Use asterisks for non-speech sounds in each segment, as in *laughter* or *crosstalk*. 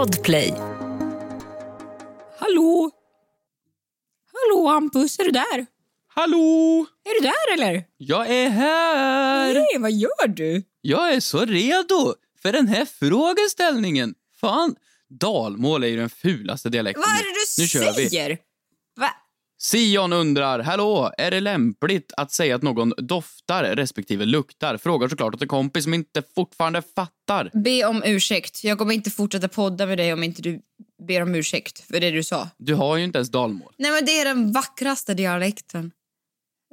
Podplay. Hallå? Hallå Hampus, är du där? Hallå! Är du där eller? Jag är här! Nej, vad gör du? Jag är så redo för den här frågeställningen. Fan, dalmål är ju den fulaste dialekten. Vad är det du nu kör vi. säger? Sion undrar, hallå, är det lämpligt att säga att någon doftar respektive luktar? Frågar såklart åt en kompis som inte fortfarande fattar. Be om ursäkt. Jag kommer inte fortsätta podda med dig om inte du ber om ursäkt för det du sa. Du har ju inte ens dalmål. Nej, men det är den vackraste dialekten.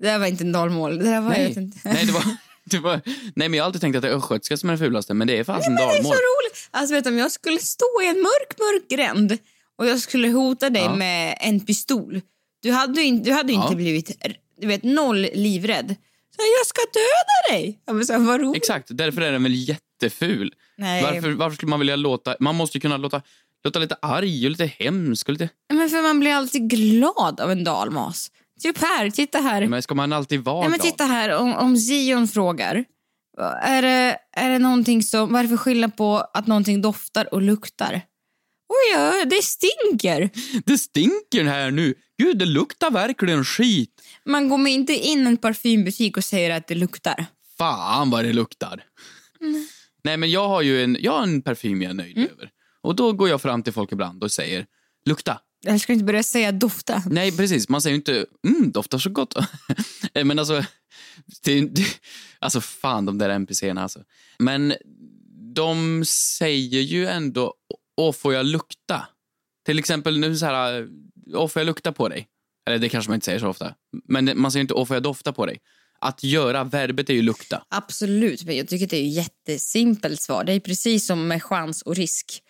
Det där var inte en dalmål. Det var Nej, inte. Nej, det var, det var, nej, men jag har alltid tänkt att det är östgötska som är den fulaste, men det är fasen Men det är dalmål. så roligt. Alltså, vet du, om jag skulle stå i en mörk, mörk gränd och jag skulle hota dig Ja. med en pistol. Du hade inte, du hade Ja. inte blivit du vet, noll livrädd. Så jag ska döda dig! Jag så här, vad roligt. Exakt, därför är den väl jätteful. Nej. Varför, varför skulle man vilja låta... Man måste ju kunna låta, låta lite arg och lite hemsk och lite... Men för man blir alltid glad av en dalmas. Typ här, titta här. Men ska man alltid vara Nej, men glad? titta här, om, om Zion frågar. Är det, är det någonting som, vad är det för skillnad på att någonting doftar och luktar? Oj, ja, det stinker. Det stinker här nu. Gud, det luktar verkligen skit. Man går inte in i en parfymbutik och säger att det luktar. Fan vad det luktar. Nej, men jag har ju en, jag har en parfym jag är nöjd Mm. över. Och då går jag fram till folk ibland och säger lukta. Jag ska inte börja säga dofta. Nej, precis. Man säger ju inte mm, doftar så gott. *laughs* Men alltså, det, alltså fan de där NPCerna alltså. Men de säger ju ändå, åh får jag lukta? Till exempel nu så här, åh får jag lukta på dig? Eller det kanske man inte säger så ofta. Men man säger inte, åh får jag dofta på dig? Att göra, verbet är ju lukta. Absolut, men jag tycker det är ett jättesimpelt svar. Det är precis som med chans och risk.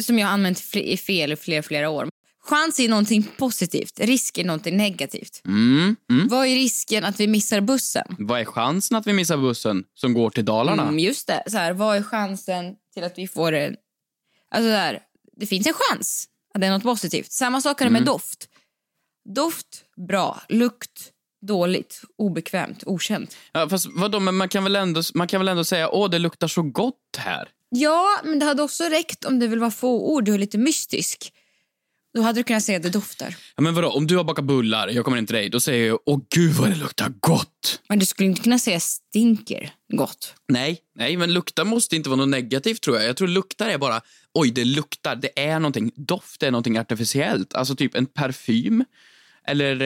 Som jag har använt i fel i flera, flera år. Chans är någonting positivt, risk är någonting negativt. Mm, mm. Vad är risken att vi missar bussen? Vad är chansen att vi missar bussen som går till Dalarna? Mm, just det. Så här, vad är chansen till att vi får en... Alltså så här, det finns en chans att det är något positivt. Samma sak är det med doft. Doft, bra. Lukt, dåligt. Obekvämt, okänt. Ja, fast vadå, men man kan, väl ändå, man kan väl ändå säga, åh det luktar så gott här. Ja, men det hade också räckt om det vill vara få ord och lite mystisk. Då hade du kunnat säga att det doftar. Ja, men vadå, om du har bakat bullar, jag kommer in till dig, då säger jag åh gud vad det luktar gott. Men du skulle inte kunna säga stinker gott. Nej, nej, men lukta måste inte vara något negativt tror jag. Jag tror luktar är bara, oj det luktar, det är någonting, doft är någonting artificiellt. Alltså typ en parfym, eller,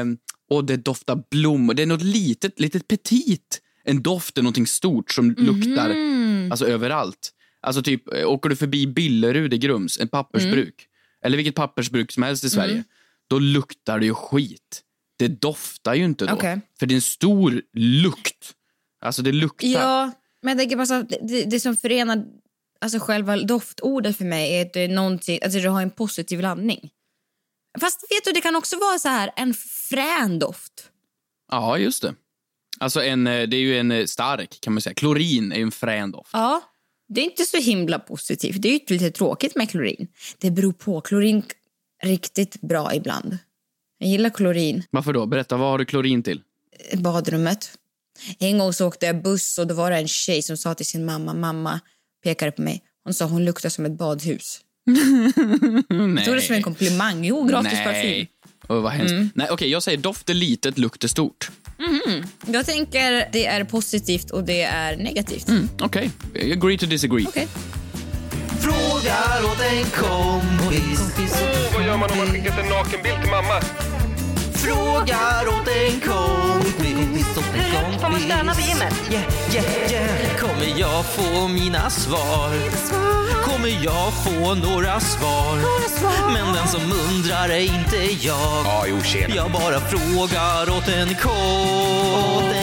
eh, och det doftar blommor. Det är något litet, litet petit. En doft är någonting stort som luktar, alltså överallt. Alltså typ, eh, åker du förbi Billerud i Grums, ett pappersbruk, eller vilket pappersbruk som helst i Sverige, då luktar det ju skit. Det doftar ju inte då, Okej. för det är en stor lukt. Alltså det luktar. Ja, men jag tänker bara att det, det, som förenar alltså själva doftordet för mig är att det är alltså det har en positiv laddning. Fast vet du, det kan också vara så här en frän doft. Ja, just det. Alltså en, eh, det är ju en eh, stark, kan man säga. Klorin är ju en frän doft. Ja, det är inte så himla positivt. Det är ju lite tråkigt med klorin. Det beror på. Klorin riktigt bra ibland. Jag gillar klorin. Varför då? Berätta, vad har du klorin till? badrummet. En gång så åkte jag buss och då var det en tjej som sa till sin mamma, mamma pekade på mig. Hon sa hon luktar som ett badhus. *laughs* Jag tog det som en komplimang. Jo, gratis parfym. Nej. Oh, vad hemskt. Nej, okej, jag säger doft är litet, lukt är stort. Jag tänker det är positivt och det är negativt. Mm, okej, agree to disagree. Okej. Frågar åt en kompis. Vad gör man om man skickat en nakenbild till mamma? Frågar åt en kompis. Hur högt får man stöna vid gymmet? Yeah, yeah, yeah. Kommer jag få mina svar? Kommer jag få några svar? Men den som undrar är inte jag. Ja, jo, tjena. Jag bara frågar åt en kompis.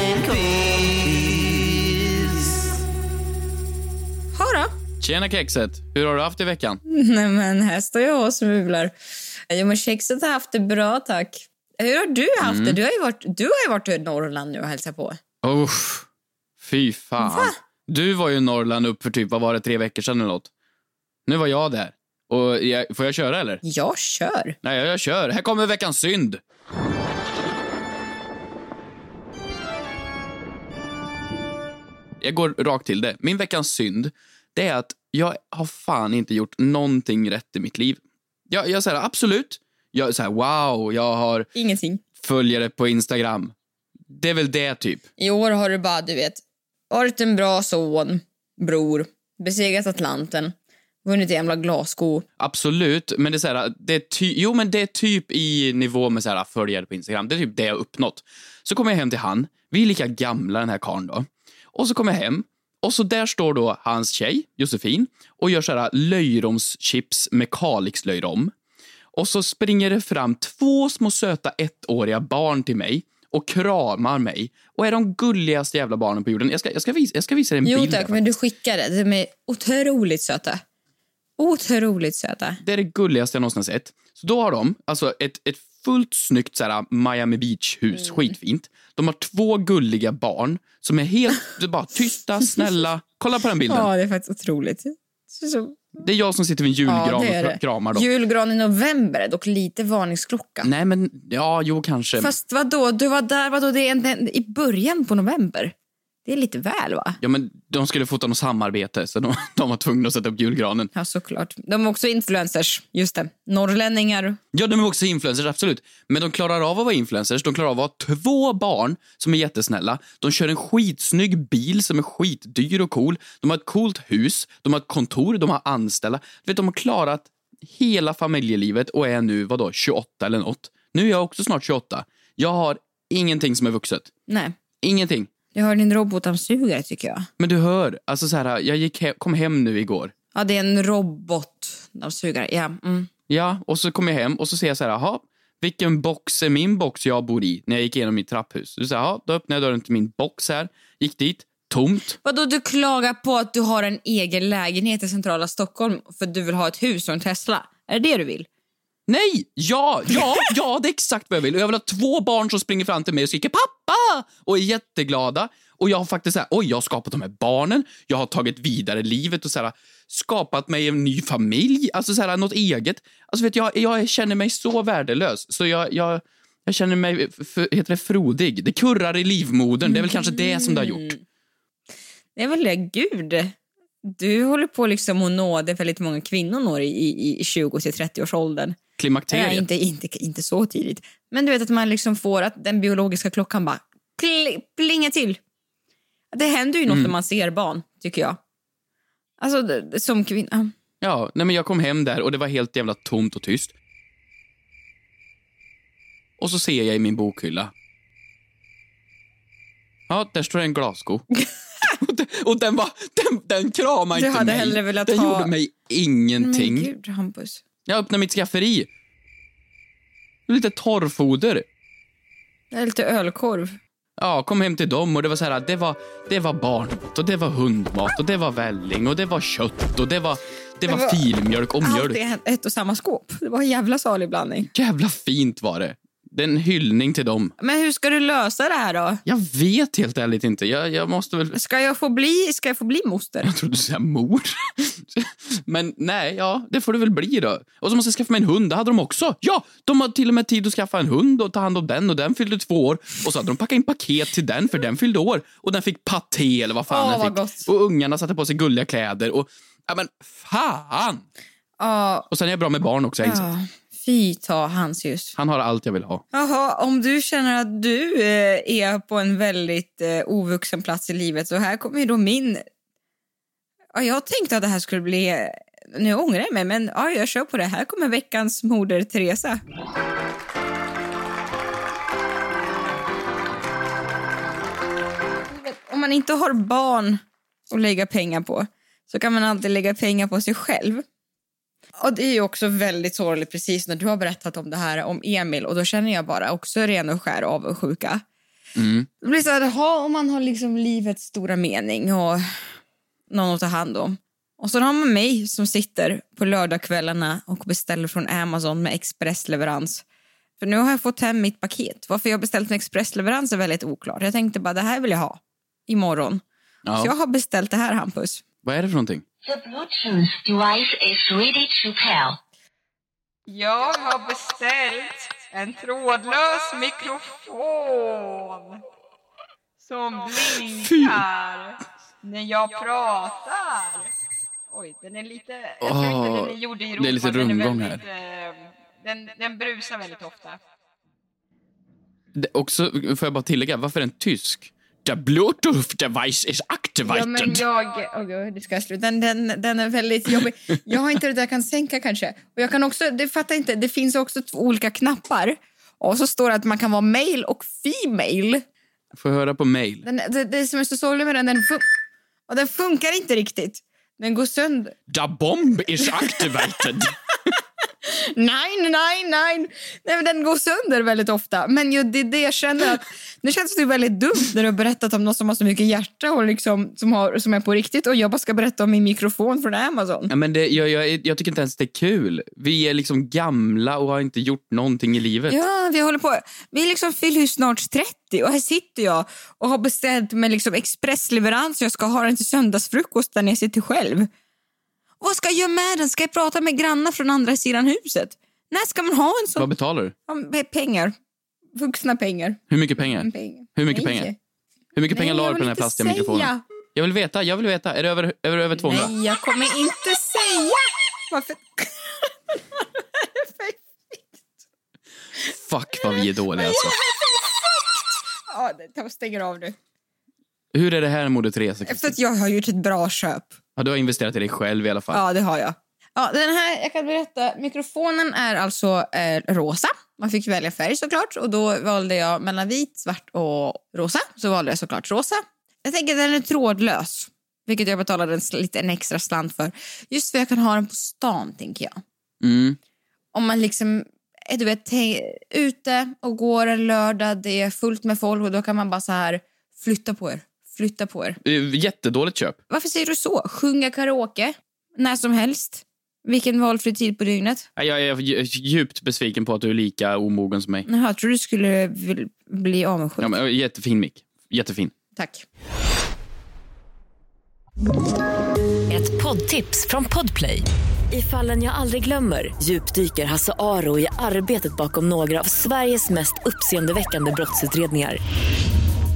Då. Tjena kexet, hur har du haft i veckan? *laughs* Nej men här står jag och smular. Jo men kexet har haft det bra tack. Hur har du haft Mm. det? Du har ju varit, du har ju varit i Norrland nu och hälsat på. Uff, fy fan. Va? Du var ju i Norrland upp för typ, vad var det, tre veckor sedan eller något. Nu var jag där. Och jag, får jag köra eller? Jag kör. Nej, jag, jag kör. Här kommer veckans synd. Jag går rakt till det. Min veckans synd, det är att jag har fan inte gjort någonting rätt i mitt liv. Jag, jag säger absolut, jag säger wow, jag har Ingenting. följare på Instagram. Det är väl det typ. I år har du bara, du vet, varit en bra son, bror, besegrat Atlanten, vunnit en jävla glassko. Absolut, men det är så här, det är ty- jo, men det är typ i nivå med så här, följare på Instagram. Det är typ det jag uppnått. Så kommer jag hem till han. Vi är lika gamla den här karln då. Och så kommer jag hem och så där står då hans tjej, Josefin, och gör så här löjromschips med Kalixlöjrom. Och så springer det fram två små söta ettåriga barn till mig och kramar mig och är de gulligaste jävla barnen på jorden. Jag ska, jag ska, visa, jag ska visa dig en Jo bild. här tack, men du skickade. De är otroligt söta. Otroligt söta. Det är det gulligaste jag någonsin sett. Så då har de alltså ett, ett fullt snyggt så Miami Beach-hus, skitfint. De har två gulliga barn som är helt det *laughs* bara tysta, snälla. Kolla på den bilden. Ja, det är faktiskt otroligt. Så, Det är jag som sitter vid en julgran ja, och kramar dem. Julgran i november är dock lite varningsklocka. Nej, men ja, jo, kanske. Fast vadå, du var där vadå, det är en, en, i början på november. Det är lite väl va? Ja, men de skulle fota något samarbete, så de, *laughs* de var tvungna att sätta upp julgranen. Ja, såklart. De är också influencers. Just det. Norrlänningar. Ja, de är också influencers, absolut. Men de klarar av att vara influencers. De klarar av att ha två barn som är jättesnälla. De kör en skitsnygg bil som är skitdyr och cool. De har ett coolt hus, de har ett kontor, de har anställda. Du vet, de har klarat hela familjelivet och är nu, vadå, 28 eller något. Nu är jag också snart 28. Jag har ingenting som är vuxet. Nej. Ingenting. Jag har din robotdammsugare tycker jag. Men du hör, alltså så här, jag gick he- kom hem nu igår. Ja, det är en robotdammsugare. Ja. Mm. Ja, och så kom jag hem och så ser jag så här, jaha, vilken box är min box jag bor i när jag gick igenom mitt trapphus? Du säger, jaha, då öppnade jag dörren till min box här, gick dit, tomt. Vadå, du klagar på att du har en egen lägenhet i centrala Stockholm för att du vill ha ett hus och en Tesla? Är det det du vill? Nej, ja, ja, ja, det är exakt vad jag vill. Och jag vill ha två barn som springer fram till mig och skriker pappa och är jätteglada. Och jag har faktiskt så här, oj, jag har skapat de här barnen, jag har tagit vidare livet och så här, skapat mig en ny familj, alltså så här, något eget. Alltså vet jag, jag känner mig så värdelös, så jag, jag, jag känner mig, heter det frodig? Det kurrar i livmodern, det är väl kanske det som det har gjort. Mm. Det är väl det, gud. Du håller på liksom att nå det väldigt många kvinnor når i, i, i 20 till 30 års åldern. Klimakteriet. Nej, inte, inte, inte så tidigt. Men du vet att man liksom får att den biologiska klockan bara pl- plingar till. Det händer ju något när man ser barn, tycker jag. Alltså, som kvinna. Ja, nej men jag kom hem där och det var helt jävla tomt och tyst. Och så ser jag i min bokhylla. Ja, där står en glassko. *laughs* och, den, och den var, den, den kramade Du inte hade mig. hellre velat den ha- gjorde mig Men ingenting. gud, Hampus. Jag öppnade mitt skafferi. Lite torrfoder. Det lite ölkorv. Ja, kom hem till dem och det var så här, det var, det var barnmat och det var hundmat och det var välling och det var kött och det var, det var var- filmjölk och Allt mjölk. i ett och samma skåp. Det var en jävla salig blandning. Jävla fint var det. Det är en hyllning till dem. Men hur ska du lösa det här då? Jag vet helt ärligt inte. Jag, jag måste väl... Ska jag få bli, ska jag få bli moster? Jag trodde du säga mor. Men nej, ja, det får det väl bli då. Och så måste jag skaffa mig en hund. Det hade de också. Ja, de har till och med tid att skaffa en hund och ta hand om den och den fyllde två år. Och så hade de packat in paket till den för den fyllde år. Och den fick paté eller vad fan Åh, den vad fick. gott. Och ungarna satte på sig gulliga kläder och... Ja men fan! Ja, Och sen är jag bra med barn också, har jag insett. Fy ta Hansius. Han har allt jag vill ha. Jaha, om du känner att du eh, är på en väldigt eh, ovuxen plats i livet så här kommer ju då min... Ja, jag tänkte att det här skulle bli... eh, Nu ångrar jag mig, men ja, jag kör på det. Här kommer veckans moder Teresa. Om man inte har barn att lägga pengar på så kan man alltid lägga pengar på sig själv. Och det är ju också väldigt sorgligt precis när du har berättat om det här om Emil och då känner jag bara också ren och skär avundsjuka. Mm. Det blir så här, ha, om man har liksom livets stora mening och någon att ta hand om. Och så har man mig som sitter på lördagskvällarna och beställer från Amazon med expressleverans. För nu har jag fått hem mitt paket. Varför jag beställt en expressleverans är väldigt oklart. Jag tänkte bara det här vill jag ha imorgon. Ja. Så jag har beställt det här Hampus. Vad är det för någonting? The Bluetooth device is ready to pair. Jag har beställt en trådlös mikrofon som blinkar när jag pratar. Oj, den är lite... jag tror inte Åh, den är gjord i det är lite rundgång väldigt, eh, Den, den brusar väldigt ofta. Det, också, får jag bara tillägga, varför är den tysk? The bluetooth device is activated. Ja, men jag... Oh, gud, det ska sluta. Den, den, den är väldigt jobbig. Jag har inte det där jag kan sänka kanske. Och jag kan också, det fattar inte, det finns också två olika knappar. Och så står det att man kan vara male och female. Får jag höra på mail? Den, det, det som är så sorgligt med den, den, fun och den funkar inte riktigt. Den går sönder. The bomb is activated. *laughs* nej, nej, nej. nej men den går sönder väldigt ofta. Men ju, det, det jag känner att nu känns det väldigt dumt när du har berättat om något som har så mycket hjärta och liksom, som, har, som är på riktigt och jag bara ska berätta om min mikrofon från Amazon. Ja, men det, jag, jag, jag tycker inte ens det är kul. Vi är liksom gamla och har inte gjort någonting i livet. Ja, vi håller på. Vi liksom fyller snart 30 och här sitter jag och har beställt med liksom expressleverans jag ska ha den till söndagsfrukost när jag sitter själv. Vad ska jag göra med den? Ska jag prata med grannar från andra sidan huset? När ska man ha en sån? Vad betalar du? Ja, pengar. Vuxna pengar. Hur mycket pengar? pengar. Hur mycket Nej. pengar? Hur mycket pengar la du på den här plastiga säga. mikrofonen? Jag vill veta, jag vill veta. Är det över, det över 200? Nej, jag kommer inte säga. Varför? *laughs* Fuck vad vi är dåliga alltså. ja, stänger av nu. Hur är det här Moder Teresa? Efter att jag har gjort ett bra köp. Ja, du har investerat i dig själv i alla fall. Ja, det har jag. Ja, den här, jag kan berätta, mikrofonen är alltså eh, rosa. Man fick välja färg såklart och då valde jag mellan vit, svart och rosa. Så valde jag såklart rosa. Jag tänker att den är trådlös, vilket jag betalade en, lite en extra slant för. Just för jag kan ha den på stan, tänker jag. Mm. Om man liksom är du vet, te- ute och går en lördag, det är fullt med folk och då kan man bara så här flytta på er. Flytta på er. Jättedåligt köp. Varför säger du så? Sjunga karaoke när som helst. Vilken valfri tid på dygnet. Jag är dj- djupt besviken på att du är lika omogen som mig. Jaha, jag tror du skulle bli avundsjuk. Ja, men, jättefin mick. Jättefin. Tack. Ett poddtips från Podplay. I fallen jag aldrig glömmer djupdyker Hasse Aro i arbetet bakom några av Sveriges mest uppseendeväckande brottsutredningar.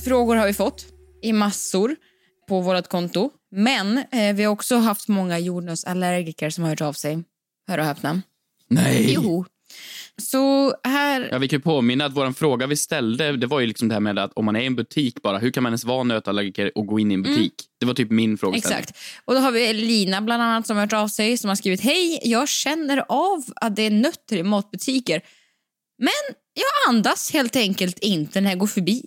frågor har vi fått i massor på vårt konto. Men eh, vi har också haft många jordnötsallergiker som har hört av sig. Hör och häpna. Nej! Jo. Så här... Ja, vi kan ju påminna att vår fråga vi ställde, det var ju liksom det här med att om man är i en butik bara, hur kan man ens vara nötallergiker och gå in i en butik? Det var typ min frågeställning. Exakt. Och då har vi Lina bland annat som har hört av sig som har skrivit Hej, jag känner av att det är nötter i matbutiker. Men jag andas helt enkelt inte när jag går förbi.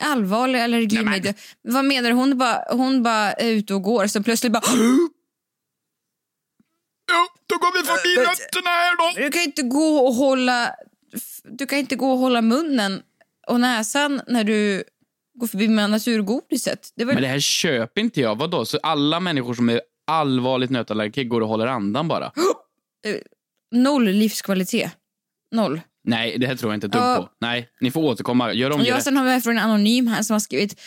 Allvarlig allergi. med Vad menar du? Hon bara, hon bara är ute och går så plötsligt bara Ja, då går vi förbi nötterna här då! Du kan inte gå och hålla Du kan inte gå och hålla munnen och näsan när du går förbi med naturgodiset. Det var Men det här köper inte jag. Vadå? Så alla människor som är allvarligt nötallergiker går och håller andan bara? *gasps* noll livskvalitet. Noll. Nej, det här tror jag inte ett dugg Ja. på. Nej, ni får återkomma. Gör om Ja, det. sen har vi från en anonym här som har skrivit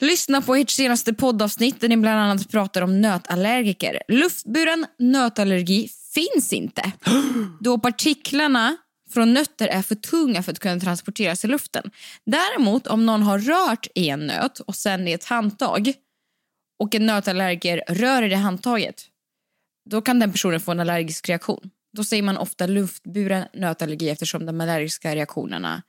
Lyssna på ert senaste poddavsnitt där ni bland annat pratar om nötallergiker. Luftburen nötallergi finns inte *gasps* då partiklarna från nötter är för tunga för att kunna transporteras i luften. Däremot om någon har rört i en nöt och sen i ett handtag och en nötallergiker rör i det handtaget då kan den personen få en allergisk reaktion. Då säger man ofta luftburen nötallergi eftersom de allergiska reaktionerna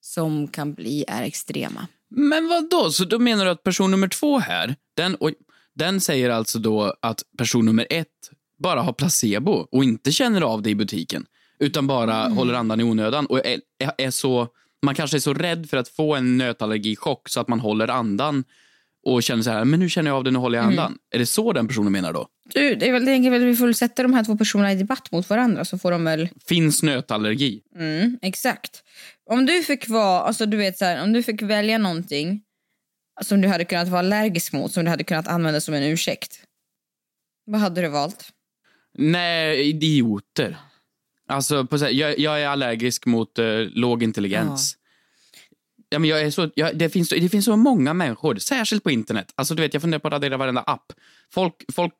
som kan bli är extrema. Men vad då? Så då menar du att person nummer två här, den, oj, den säger alltså då att person nummer ett bara har placebo och inte känner av det i butiken, utan bara Mm. håller andan i onödan och är, är, är så, man kanske är så rädd för att få en nötallergichock så att man håller andan och känner så här, men nu känner jag av det, nu håller jag Mm. andan. Är det så den personen menar då? Du, det är väl, är väl vi får sätta de här två personerna i debatt mot varandra så får de väl... Finns nötallergi? Mm, exakt. Om du fick vara, alltså du vet så här, om du fick välja någonting som du hade kunnat vara allergisk mot, som du hade kunnat använda som en ursäkt. Vad hade du valt? Nej, idioter. Alltså, på, jag, jag är allergisk mot eh, låg intelligens. Ja. Men jag är så, jag, det, finns, det finns så många människor, särskilt på internet. Alltså, du vet, jag funderar på att radera varenda app. Folk, folk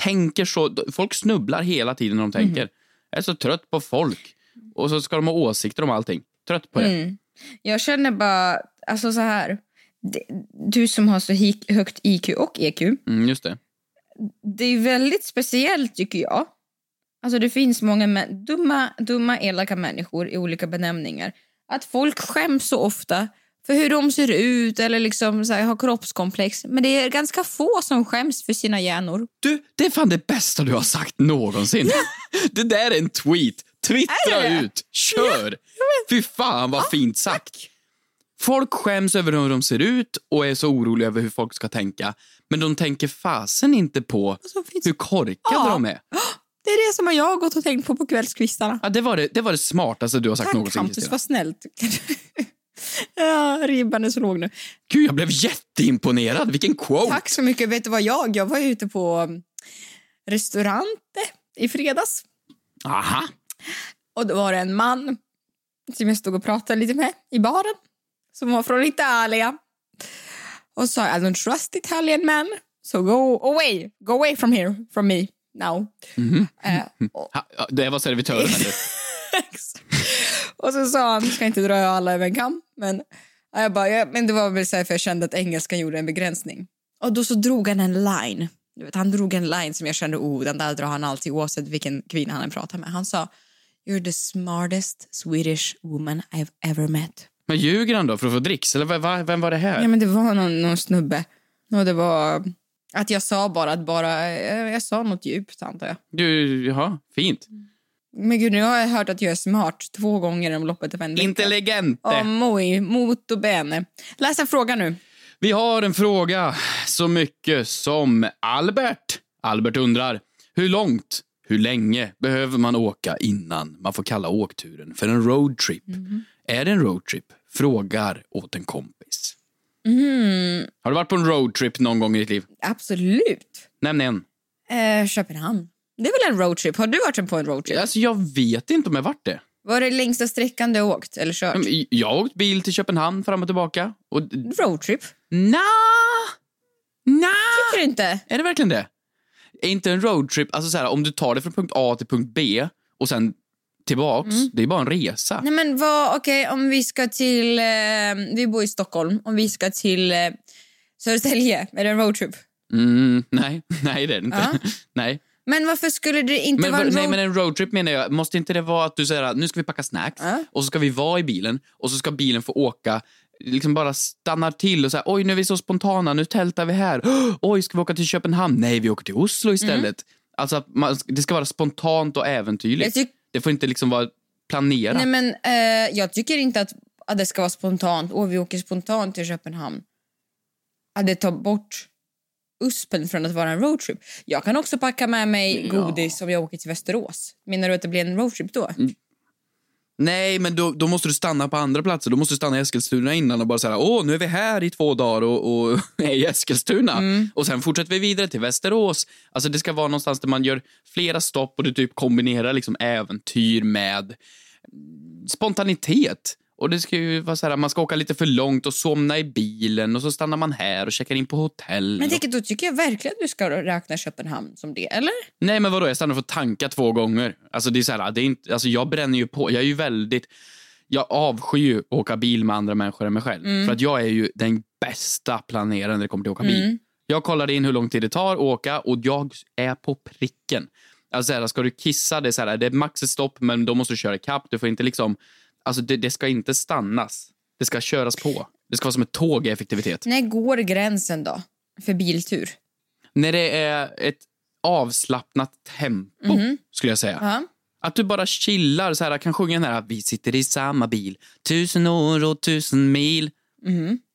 tänker så, folk snubblar hela tiden när de tänker. Jag är så trött på folk. Och så ska de ha åsikter om allting. Trött på det. Mm. Jag känner bara, alltså så här. Du som har så högt IQ och EQ. Mm, just det. Det är väldigt speciellt tycker jag. Alltså det finns många dumma, dumma, elaka människor i olika benämningar. Att folk skäms så ofta för hur de ser ut eller liksom så här, har kroppskomplex. Men det är ganska få som skäms för sina hjärnor. Du, det är fan det bästa du har sagt någonsin. *laughs* det där är en tweet. Twittra ut. Kör! Fy fan vad fint sagt. Folk skäms över hur de ser ut och är så oroliga över hur folk ska tänka. Men de tänker fasen inte på hur korkade Ja. de är. *gasps* Det är det som jag har gått och tänkt på på kvällskvistarna. Ja, det, var det, det var det smartaste du har sagt Tack någonsin, Hampus, Kristina. vad snällt. *laughs* ja, ribban är så låg nu. Gud, jag blev jätteimponerad. Vilken quote! Tack så mycket. Vet du vad jag? Jag var ute på um, restaurante i fredags. Aha. Och då var det en man som jag stod och pratade lite med i baren. Som var från Italien. Och sa I don't trust Italian men. So go away. Go away from here. From me. Now. Eh, och, Ha, ja, det var servitören. eller? *laughs* och så sa han, ska inte dra alla över en kam. Men, ja, jag bara, ja, men det var väl så här för jag kände att engelskan gjorde en begränsning. Och då så drog han en line. Du vet, han drog en line som jag kände, oh, den där drar han alltid oavsett vilken kvinna han pratar med. Han sa, you're the smartest Swedish woman I've ever met. Men ljuger han då för att få dricks? Eller vem var det här? Ja, men det var någon, någon snubbe. Och det var att jag sa bara att bara, eh, jag sa något djupt antar jag. Du, jaha, fint. Men gud, nu har jag hört att jag är smart två gånger om loppet av en vecka. Intelligente. Oh, muy, molto bene. Läs en fråga nu. Vi har en fråga så mycket som Albert. Albert undrar, hur långt, hur länge behöver man åka innan man får kalla åkturen för en roadtrip? Är det en roadtrip? Frågar åt en kompis. Har du varit på en roadtrip någon gång i ditt liv? Absolut. Nämn en. Eh, Köpenhamn. Det är väl en roadtrip? Har du varit på en roadtrip? Alltså, jag vet inte om jag varit det. Var det längsta sträckan du har åkt eller kört? Men Jag har åkt bil till Köpenhamn fram och tillbaka. Och... Roadtrip? Nja... Nja... Tycker du inte? Är det verkligen det? Är inte en roadtrip, alltså så här, om du tar det från punkt A till punkt B och sen tillbaks, det är bara en resa. Nej men vad, okej om vi ska till, eh, vi bor i Stockholm, om vi ska till eh, Södertälje, är det en roadtrip? Mm, nej, *laughs* nej det är det inte. Ja. *laughs* nej. Men varför skulle det inte Men, vara en nej, road... men en roadtrip menar jag, måste inte det vara att du säger att nu ska vi packa snacks Ja. och så ska vi vara i bilen och så ska bilen få åka liksom bara stannar till och säger oj nu är vi så spontana, nu tältar vi här. *gasps* Oj, ska vi åka till Köpenhamn? Nej, vi åker till Oslo istället. Alltså att man, det ska vara spontant och äventyrligt. Jag tyck- Det får inte liksom vara planerat. Nej men eh, jag tycker inte att, att det ska vara spontant, åh vi åker spontant till Köpenhamn. Att det tar bort uspen från att vara en roadtrip. Jag kan också packa med mig godis om jag åker till Västerås. Menar du att det blir en roadtrip då? Nej, men då, då måste du stanna på andra platser. Då måste du stanna i Eskilstuna innan och bara säga åh, nu är vi här i två dagar och, och är *laughs* i Eskilstuna. Och sen fortsätter vi vidare till Västerås. Alltså det ska vara någonstans där man gör flera stopp och du typ kombinerar liksom äventyr med spontanitet. Och det ska ju vara så här, man ska åka lite för långt och somna i bilen och så stannar man här och checkar in på hotell. Men tänk, då tycker jag verkligen att du ska räkna Köpenhamn som det, eller? Nej, men vadå? Jag stannar för att tanka två gånger. Alltså, det är så här, det är inte, alltså, jag bränner ju på. Jag är ju väldigt... Jag avskyr ju att åka bil med andra människor än mig själv. För att jag är ju den bästa planeraren när det kommer till att åka bil. Jag kollar in hur lång tid det tar att åka och jag är på pricken. Alltså, så här, ska du kissa, det är, så här, det är max ett stopp, men då måste du köra ikapp. Du får inte liksom... Alltså, det, det ska inte stannas. Det ska köras på. Det ska vara som ett tåg i effektivitet. När går gränsen då? För biltur? När det är ett avslappnat tempo, skulle jag säga. Ja. Att du bara chillar, så här, kan sjunga den här Vi sitter i samma bil, tusen år och tusen mil.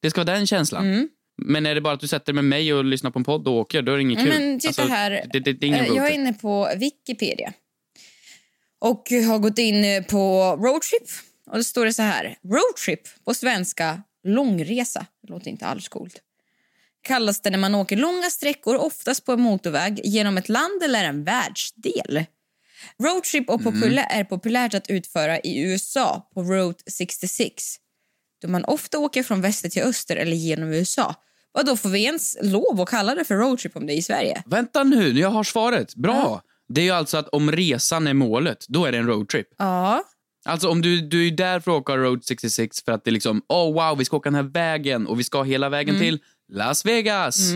Det ska vara den känslan. Men är det bara att du sätter med mig och lyssnar på en podd och åker, då är det inget kul. Men titta Alltså, här. Det, det, det är Eh, jag är inne på Wikipedia. Och har gått in på roadtrip. Och då står det så här. Roadtrip på svenska, långresa. Det låter inte alls coolt. kallas det när man åker långa sträckor, oftast på en motorväg, genom ett land eller en världsdel. Roadtrip och populär är populärt att utföra i USA på Route 66 då man ofta åker från väster till öster eller genom USA. Vad då får vi ens lov att kalla det för roadtrip om det är i Sverige? Vänta nu, jag har svaret. Bra! Det är ju alltså att om resan är målet, då är det en roadtrip. Ja. Alltså om du, du är där för att åka Road 66 för att det är liksom, oh wow, vi ska åka den här vägen och vi ska hela vägen till Las Vegas.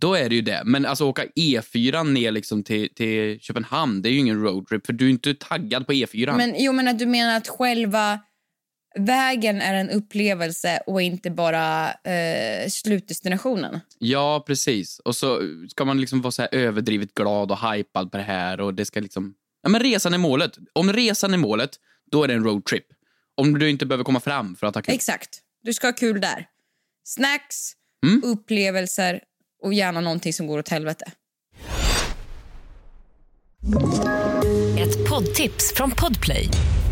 Då är det ju det. Men alltså åka E4 ner liksom till, till Köpenhamn, det är ju ingen roadtrip för du är inte taggad på E E4. Men, jo, men att du menar att själva vägen är en upplevelse och inte bara eh, slutdestinationen? Ja, precis. Och så ska man liksom vara så här överdrivet glad och hypad på det här och det ska liksom... Ja, men resan är målet. Om resan är målet, då är det en roadtrip. Om du inte behöver komma fram för att ha kul. Exakt. Du ska ha kul där. Snacks, Mm. upplevelser och gärna någonting som går åt helvete. Ett poddtips från Podplay.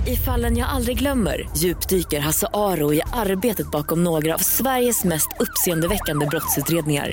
I fallen jag aldrig glömmer djupdyker Hasse Aro i arbetet bakom några av Sveriges mest uppseendeväckande brottsutredningar.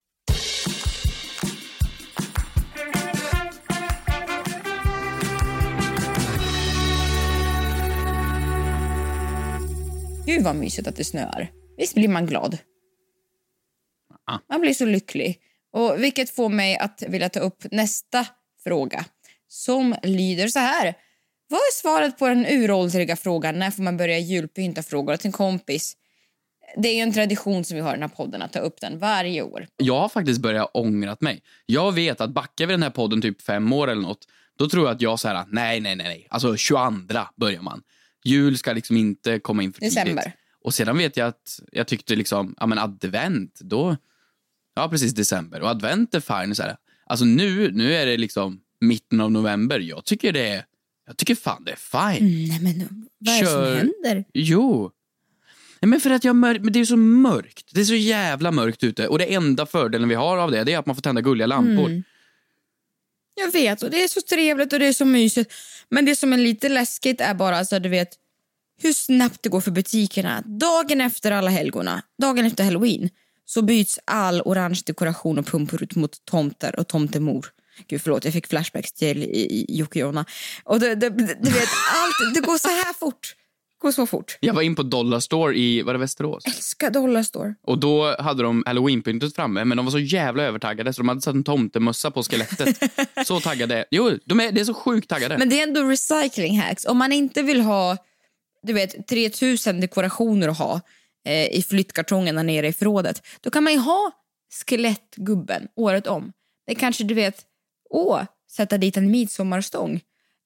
Gud vad mysigt att det snöar. Visst blir man glad? Man blir så lycklig. Och Vilket får mig att vilja ta upp nästa fråga som lyder så här. Vad är svaret på den uråldriga frågan när får man börja julpynta frågor till en kompis? Det är en tradition som vi har i den här podden att ta upp den varje år. Jag har faktiskt börjat ångrat mig. Jag vet att backar vi den här podden typ fem år eller något, då tror jag att jag så här, nej, nej, nej, nej. Alltså 22 börjar man. Jul ska liksom inte komma in för tidigt. December. Och sedan vet jag att jag tyckte liksom, ja men advent, då, ja precis december. Och advent är fine. Så här. Alltså nu, nu är det liksom mitten av november. Jag tycker det är, jag tycker fan det är fine. Nej men vad är det Kör. som händer? Jo. Nej, men för att jag mör- men det är så mörkt. Det är så jävla mörkt ute. Och det enda fördelen vi har av det, det är att man får tända gulliga lampor. Mm. Jag vet och det är så trevligt och det är så mysigt. Men det som är lite läskigt är bara alltså, du vet hur snabbt det går för butikerna. Dagen efter alla helgona, dagen efter halloween så byts all orange dekoration och pumpor ut mot tomter och tomtemor. Gud förlåt, jag fick flashbacks till Jocke och Jonna. Och det, det, det, du vet, allt, det går så här fort. Går så fort. Jag var in på Dollar Store i var det Västerås. Älskar Dollarstore. Och då hade de halloweenpyntet framme, men de var så jävla övertaggade så de hade satt en tomtemössa på skelettet. *laughs* så taggade. Jo, de är, det är så sjukt taggade. Men det är ändå recycling hacks. Om man inte vill ha du vet, 3000 dekorationer att ha eh, i flyttkartongerna nere i förrådet, då kan man ju ha skelettgubben året om. Det kanske du vet, åh, sätta dit en midsommarstång.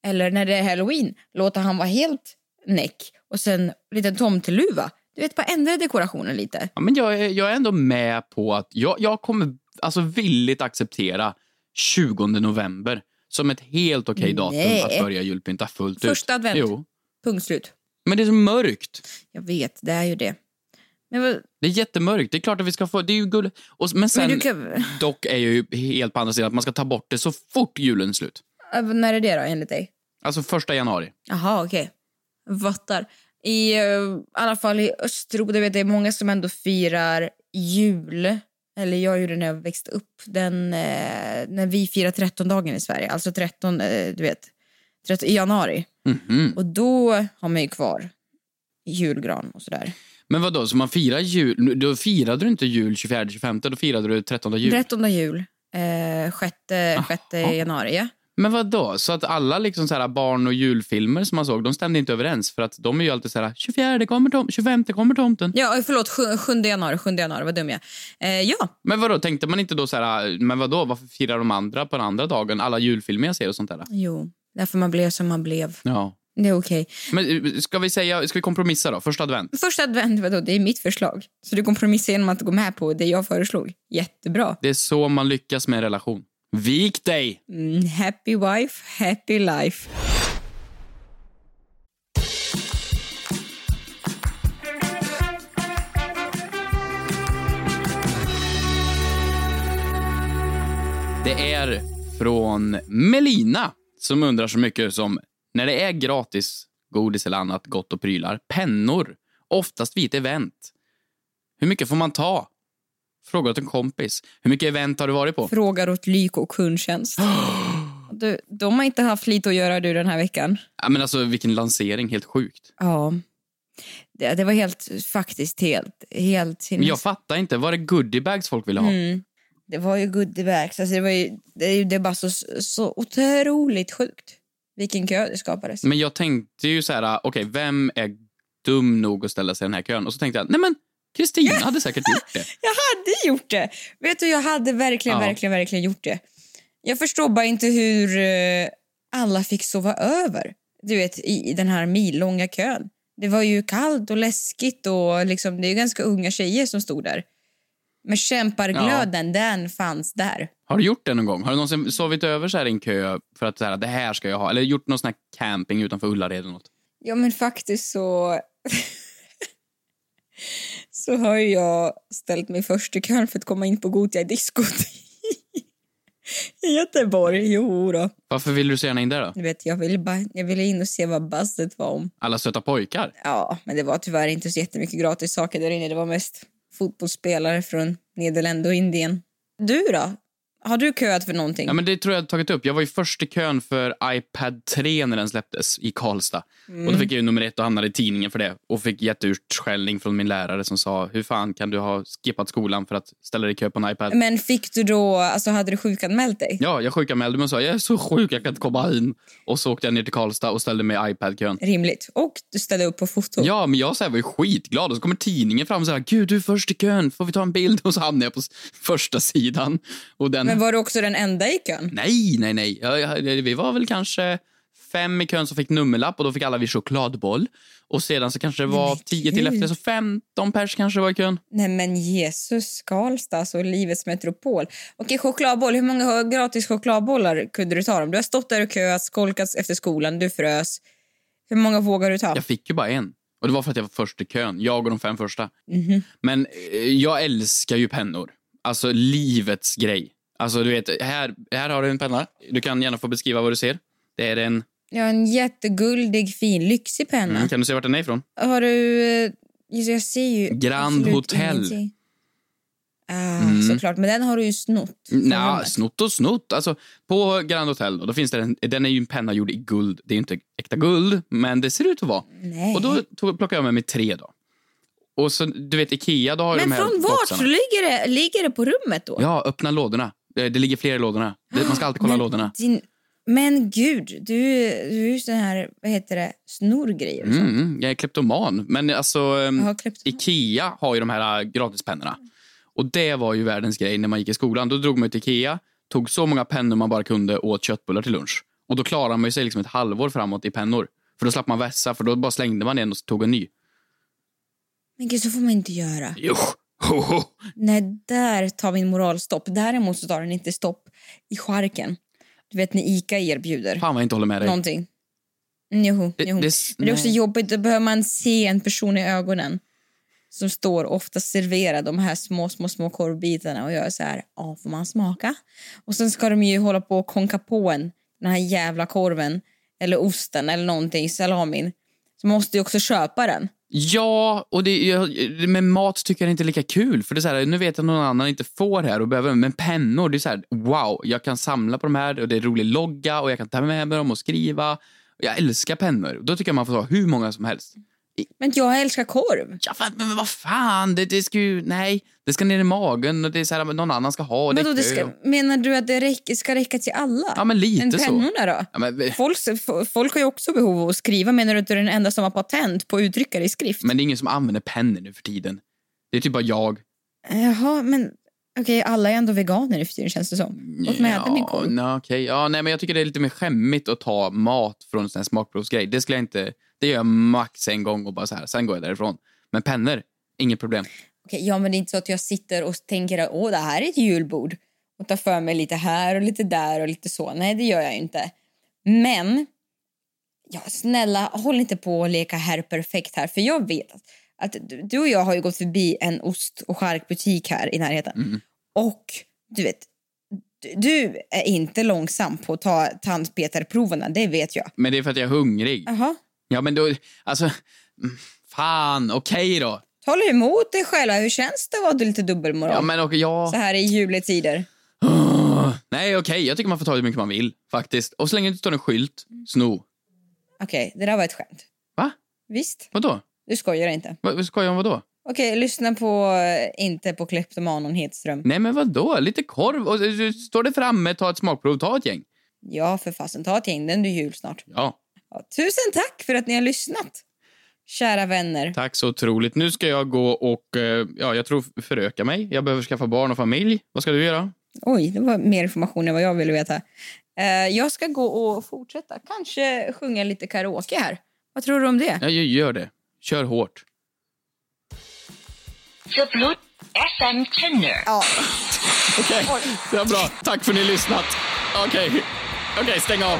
Eller när det är halloween, låta han vara helt näck och sen liten tomteluva. Du vet, bara ändra dekorationen lite. Ja, men jag, är, jag är ändå med på att jag, jag kommer alltså villigt acceptera 20 november som ett helt okej datum Nej. att börja julpynta fullt ut. Första advent. Jo. Punkt slut. Men det är så mörkt. Jag vet, det är ju det. Men, vad- Det är jättemörkt. Det är klart att vi ska få... Det är ju gulligt. Och, men sen, men kan, dock är jag ju helt på andra sidan att man ska ta bort det så fort julen är slut. äh, när är det då enligt dig? Alltså första januari. Jaha, okej. Fattar. I eh, alla fall i Östeuropa, det vet jag, det är många som ändå firar jul. Eller jag gjorde det när jag växte upp. Den, eh, när vi firar 13-dagen i Sverige. Alltså 13, eh, du vet, 13, i januari. Mhm. Och då har man ju kvar julgran och sådär. Men vad då så man firar jul... Då firade du inte jul 24-25, då firade du 13 jul. 13 jul, eh, 6, 6 januari. Men vad då Så att alla liksom så här barn och julfilmer som man såg, de stämde inte överens för att de är ju alltid så här 24 kommer tom 25 kommer tomten. Ja, förlåt, 7, 7 januari, 7 januari, vad dum jag eh, Ja, Men vad då tänkte man inte då så här, men vad då varför firar de andra på den andra dagen alla julfilmer jag ser och sånt där? jo, därför man blev som man blev. Ja. Det är okej. Men eh, ska vi säga, ska vi kompromissa då? Första advent. Första advent, vadå, det är mitt förslag. Så du kompromissar genom att gå med på det jag föreslog. Jättebra. Det är så man lyckas med en relation. Vik dig! Mm, happy wife, happy life. Det är från Melina som undrar så mycket som när det är gratis godis eller annat gott och prylar, pennor, oftast vid ett event. Hur mycket får man ta? Frågar åt en kompis. Hur mycket event har du varit på? Frågar åt Lyko och kundtjänst. *gasps* Du, de har inte haft lite att göra du den här veckan. Ja, men alltså, vilken lansering, helt sjukt. Ja. Det, det var helt, faktiskt helt, helt Men jag fattar inte, var det goodiebags folk ville ha? Mm. Det var ju goodiebags. Alltså det, var ju, det, är ju- det är bara så, så otroligt sjukt vilken kö det skapades. Men jag tänkte ju så här, okej, vem är dum nog att ställa sig i den här kön? Och så tänkte jag, nej men Kristina hade säkert gjort det. *laughs* Jag hade gjort det! Vet du, jag hade verkligen, Ja. verkligen, verkligen gjort det. Jag förstår bara inte hur eh, alla fick sova över. Du vet, i, den här millånga kön. Det var ju kallt och läskigt och liksom, det är ju ganska unga tjejer som stod där. Men kämparglöden, den fanns där. Har du gjort det någon gång? Har du någonsin sovit över så här i en kö för att så här, det här ska jag ha? Eller gjort någon sån här camping utanför Ullared eller något? Ja, men faktiskt så... *laughs* så har jag ställt mig först i kön för att komma in på Gothia diskot i Göteborg. Jo då. Varför vill du så gärna in där då? Du vet, jag, ville bara, jag ville in och se vad buzzet var om. Alla söta pojkar? Ja, men det var tyvärr inte så jättemycket gratis saker där inne. Det var mest fotbollsspelare från Nederländerna och Indien. Du då? Har du köat för någonting? Ja, men det tror jag jag tagit upp. Jag var ju först i kön för iPad 3 när den släpptes i Karlstad. Och då fick jag ju nummer ett och hamnade i tidningen för det. Och fick jätteutskällning från min lärare som sa, hur fan kan du ha skippat skolan för att ställa dig i kö på en iPad? Men fick du då, alltså hade du sjukanmält dig? Ja, jag sjukanmälde mig och sa, jag är så sjuk, jag kan inte komma in. Och så åkte jag ner till Karlstad och ställde mig i iPad-kön. Rimligt. Och du ställde upp på foto? Ja, men jag så här, var ju skitglad. Och så kommer tidningen fram och säger, gud du är först i kön, får vi ta en bild? Och så hamnade jag på första sidan. Och den... Men var du också den enda i kön? Nej, nej, nej. Jag, jag, vi var väl kanske fem i kön som fick nummerlapp och då fick alla vi chokladboll. Och sedan så kanske det var Men tio till gud. efter, så 15 pers kanske var i kön. Nej men Jesus, Karlstad, alltså livets metropol. Okej, chokladboll. Hur många gratis chokladbollar kunde du ta? Dem? Du har stått där och köat, skolkat efter skolan, du frös. Hur många vågar du ta? Jag fick ju bara en. Och det var för att jag var först i kön. Jag och de fem första. Mhm. Men eh, jag älskar ju pennor. Alltså livets grej. Alltså du vet, här, här har du en penna. Du kan gärna få beskriva vad du ser. Det är en... Ja, en jätteguldig, fin, lyxig penna. Mm, kan du se vart den är ifrån? Har du... eh, just- Jag ser ju Grand Hotel. ingenting. Ah, Mm. Såklart, men den har du ju snott. Nja, snott och snott. Alltså, på Grand Hotel då, då finns det en, den är ju en penna gjord i guld. Det är inte äkta guld, men det ser ut att vara. Nej. Och då tog, plockade jag med mig tre då. Och så, du vet Ikea, då har Men de här från vart? boxarna. Så ligger det, ligger det på rummet då? Ja, öppna lådorna. Det, det ligger fler i lådorna. Det, man ska alltid kolla Men lådorna. Din, men gud, du, du är ju sån här, vad heter det, snorgrejer sånt. Mm, jag är kleptoman. Men alltså, ehm, Jag har kleptoman. Ikea har ju de här äh, gratispennorna. Och det var ju världens grej när man gick i skolan. Då drog man till Ikea, tog så många pennor man bara kunde och åt köttbullar till lunch. Och då klarade man sig liksom ett halvår framåt i pennor. För då slapp man vässa, för då bara slängde man en och tog en ny. Men gud, så får man inte göra. Jo, ho, *laughs* ho. Nej, där tar min moral stopp. Däremot så tar den inte stopp i charken. Du vet när Ica erbjuder Fan vad jag inte håller med dig. någonting. Mm, Joho, Det- joho. det- Men det är också nej. jobbigt, då behöver man se en person i ögonen som står och ofta serverar de här små, små, små korvbitarna och gör så här, ja, får man smaka? Och sen ska de ju hålla på och konka på en, den här jävla korven, eller osten eller någonting, salamin. Så man måste ju också köpa den. Ja, och det, jag, med mat tycker jag inte är lika kul. För det är så här, Nu vet jag att någon annan inte får det här och behöver, men pennor, det är så här, wow, jag kan samla på de här och det är rolig logga och jag kan ta med mig dem och skriva. Jag älskar pennor. Då tycker jag man får ta hur många som helst. Men jag älskar korv. Ja, fan, men vad fan, det, det ska ju, nej, det ska ner i magen och det är så här, men någon annan ska ha det är det ska, menar du att det räcker, ska räcka till alla? Ja, men lite Men så. pennorna då? Ja, men, Folk, folk har ju också behov av att skriva. Menar du att du är den enda som har patent på att uttrycka det i skrift? men det är ingen som använder pennor nu för tiden. Det är typ bara jag. Jaha, men okej, alla är ändå veganer för tiden känns det som. Låt mig äta min korv. nej, okej. ja, nej, men jag tycker det är lite mer skämmigt att ta mat från en smakprovsgrej. Det skulle jag inte, det gör jag max en gång och bara så här, sen går jag därifrån. Men pennor, inget problem. Okej, ja, men det är inte så att jag sitter och tänker att åh, det här är ett julbord och tar för mig lite här och lite där och lite så. Nej, det gör jag inte. Men, ja, snälla, håll inte på att leka herr perfekt här. För jag vet att, att du- och jag har ju gått förbi en ost och charkbutik här i närheten. Och du vet, Du- är inte långsam på att ta tandpetarproverna, det vet jag. Men det är för att jag är hungrig. Jaha. Ja, men då, alltså, mm, fan, okej då. Håll emot dig själva. Hur känns det att vara lite dubbelmoral? Ja, men okej, ja. Så här i juletider. Nej, okej, jag tycker man får ta hur mycket man vill, faktiskt. Och så länge det inte står en skylt, sno. Okej, det där var ett skämt. Va? Visst, Vadå? du skojar inte. Va, skojar om vadå? Okej, lyssna på eh, inte på kleptomanen Hedström. Nej, men vadå? Lite korv och eh, står det framme, ta ett smakprov, ta ett gäng. Ja, för fasen, ta ett gäng, den blir jul snart. Ja, tusen tack för att ni har lyssnat. Kära vänner. tack så otroligt. Nu ska jag gå och, eh, ja, jag tror föröka mig. Jag behöver skaffa barn och familj. Vad ska du göra? Oj, det var mer information än vad jag ville veta. Eh, jag ska gå och fortsätta. Kanske sjunga lite karaoke här. Vad tror du om det? Ja, jag gör det. Kör hårt. Förblut FM Tenor. Ja, Okej, det var bra. Tack för att ni har lyssnat. Okej, okej, stäng av.